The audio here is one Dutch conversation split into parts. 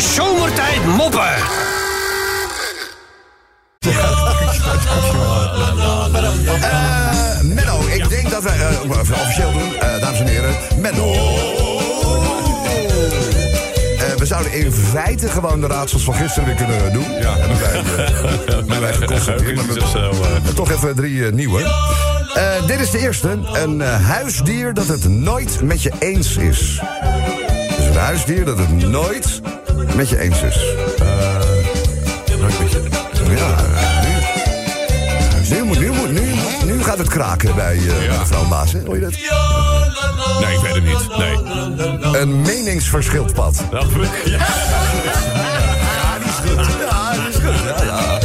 Zomertijd Moppen. Eh, Menno, ik denk dat we eh, officieel doen, eh, dames en heren. Menno. We zouden in feite gewoon de raadsels van gisteren weer kunnen doen. Ja, hebben wij, eh, hebben wij geconstateerd. Maar we- maar toch even drie nieuwe. Eh, dit is de eerste. Een eh, huisdier dat het nooit met je eens is. Dus een huisdier dat het nooit met je eens is. Ja, nu, nu, moet- nu, moet- nu, nu gaat het kraken bij eh mevrouw Maas. hè? Hoor je dat? Nee, ik weet het niet. Nee. Een meningsverschildpad. Ja. Ja, dat is goed. Ja, ja.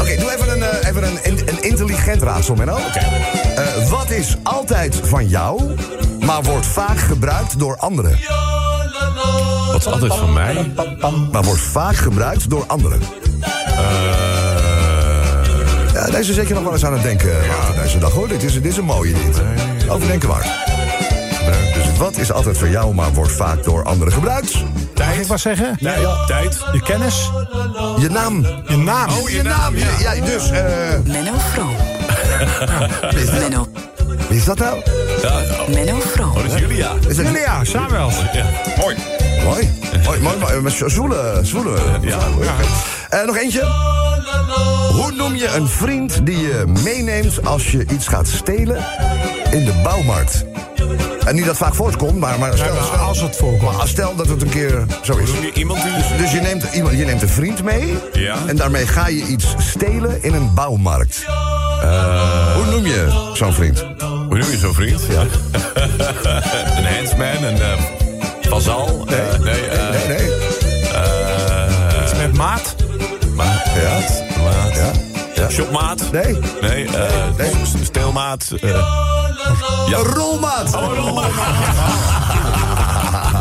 Oké, doe even een, eh, even een, een, intelligent raadsel, Menno. Eh, wat is altijd van jou, maar wordt vaak gebruikt door anderen? Is altijd van mij? Maar wordt vaak gebruikt door anderen. Ja, deze zet je nog wel eens aan het denken later deze dag, hoor. Dit is, dit is een mooie, dit. Overdenken waard. Dus wat is altijd van jou, maar wordt vaak door anderen gebruikt? Mag ik wat zeggen? Nee, Tijd. Je kennis? Je naam. Je naam? Oh, je naam, ja. Ja, dus, eh... Menno Vroom. Menno, Wie is dat nou? Menno Vroom. Dat is Julia. Is dat Julia, Samuel. Ja. Mooi. Mooi. Mooi, mooi, mooi. Met Zwoele, zwoele. Ja. Eh, nog eentje. Hoe noem je een vriend die je meeneemt als je iets gaat stelen in de bouwmarkt? En niet dat vaak voortkomt, maar, maar stel, maar stel- als het voorkomt. maar stel dat het een keer zo is. Noem je iemand die... Dus je neemt, iemand, je neemt een vriend mee Ja. en daarmee ga je iets stelen in een bouwmarkt. Hoe noem je zo'n vriend? Hoe noem je zo'n vriend? Ja. een handsman, een uh, vazal. Nee. Eh, nee, eh, Nee, nee. eh, Met maat? maat. Ja. Maat. Ja. ja. Shopmaat. Nee. Nee, eh, Nee. steelmaat. ja. Een rolmaat.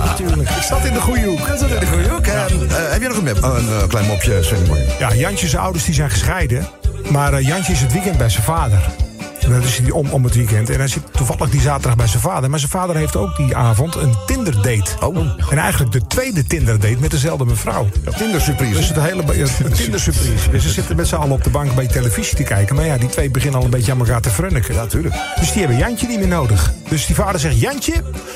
Natuurlijk. Ik zat in de goede hoek. Dat is een goede hoek. En, heb je nog een, map- oh, een klein mopje, Sven? Ja, Jantje zijn ouders die zijn gescheiden. Maar eh, Jantje is het weekend bij zijn vader. En dat is hij om, om het weekend. En hij zit toevallig die zaterdag bij zijn vader. Maar zijn vader heeft ook die avond een Tinder-date. Oh. En eigenlijk de tweede Tinder-date met dezelfde mevrouw. Tinder surprise. Dus het hele ja, Tinder-surprise. Dus ze zitten met z'n allen op de bank bij televisie te kijken. Maar ja, die twee beginnen al een beetje aan elkaar te frunniken. Ja, tuurlijk. Dus die hebben Jantje niet meer nodig. Dus die vader zegt: Jantje,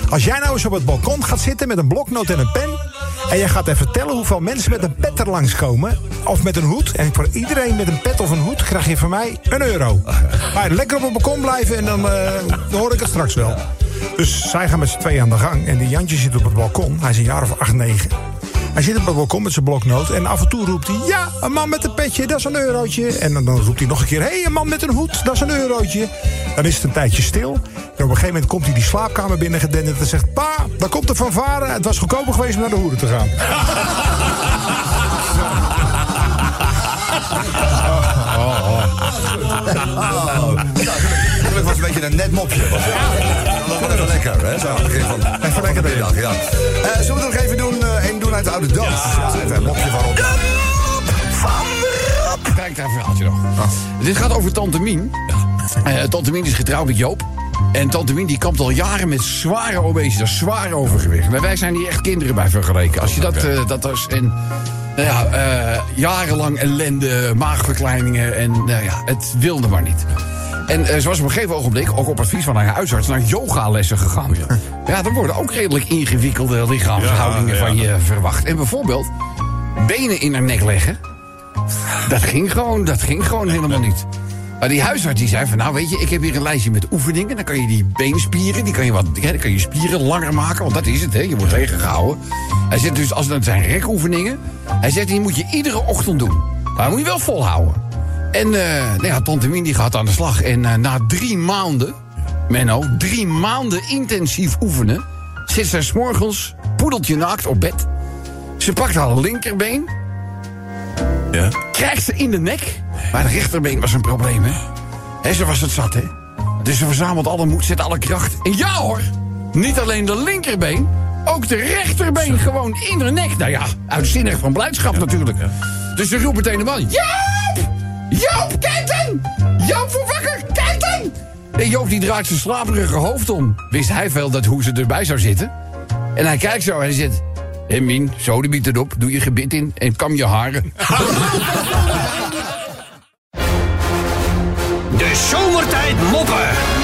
als jij nou eens op het balkon gaat zitten met een bloknoot en een pen. En jij gaat even vertellen hoeveel mensen met een pet er langskomen. Of met een hoed. En voor iedereen met een pet of een hoed krijg je van mij een euro. Maar lekker op het balkon blijven en dan, eh, hoor ik het straks wel. Dus zij gaan met z'n tweeën aan de gang. En die Jantje zit op het balkon. Hij is een jaar of acht, negen. Hij zit op het balkon met zijn bloknoot. En af en toe roept hij: Ja, een man met een petje, dat is een eurotje. En dan, dan roept hij nog een keer: Hé, hey, een man met een hoed, dat is een eurotje. Dan is het een tijdje stil. En op een gegeven moment komt hij die slaapkamer binnen gedenderd en zegt: Pa, daar komt de fanfare. Het was goedkoper geweest om naar de hoeren te gaan. Het was een beetje een net mopje. Was was lekker, hè? Zo aan het begin van, even lekker de dag, ja. Eh, zullen we het nog even doen, één doen uit de oude doos? Ja, even een mopje van op. Kijk, daar een verhaaltje nog. Dit gaat over Tante Mien. Eh, Tante Mien is getrouwd met Joop. En Tante Mien die kampt al jaren met zware obesitas, zwaar overgewicht. Maar wij zijn hier echt kinderen bij vergeleken. Als je dat, dat is... En, nou ja, jarenlang ellende, maagverkleiningen en nou ja, het wilde maar niet. En eh, ze was op een gegeven ogenblik, ook op advies van haar huisarts, naar yogalessen gegaan. Ja, er worden ook redelijk ingewikkelde lichaamshoudingen Ja, ja. van je verwacht. En bijvoorbeeld benen in haar nek leggen. Dat ging gewoon, dat ging gewoon helemaal niet. Maar die huisarts die zei van, nou weet je, ik heb hier een lijstje met oefeningen. Dan kan je die beenspieren, die kan je, wat, hè, dan kan je spieren langer maken. Want dat is het, hè, je wordt tegengehouden. Hij zegt dus, als het zijn rekoefeningen. Hij zegt, die moet je iedere ochtend doen. Maar dat moet je wel volhouden. En eh nou ja, tante die gaat aan de slag. En eh, na drie maanden, Menno, drie maanden intensief oefenen... zit zij s'morgens poedeltje naakt op bed. Ze pakt haar linkerbeen, Ja. krijgt ze in de nek. Maar de rechterbeen was een probleem, hè? Hè, ze was het zat, hè? Dus ze verzamelt alle moed, zet alle kracht. En ja hoor, niet alleen de linkerbeen, ook de rechterbeen gewoon in haar nek. Nou ja, uitzinnig van blijdschap natuurlijk. Dus ze roept meteen de man, Joop! Joop, dan! Joop, voor wakker, kijk! En Joop die draait zijn slaperige hoofd om. Wist hij veel dat hoe ze erbij zou zitten. En hij kijkt zo en hij zegt... En Min, sodemiet erop, doe je gebit in en kam je haren. De zomertijd moppen.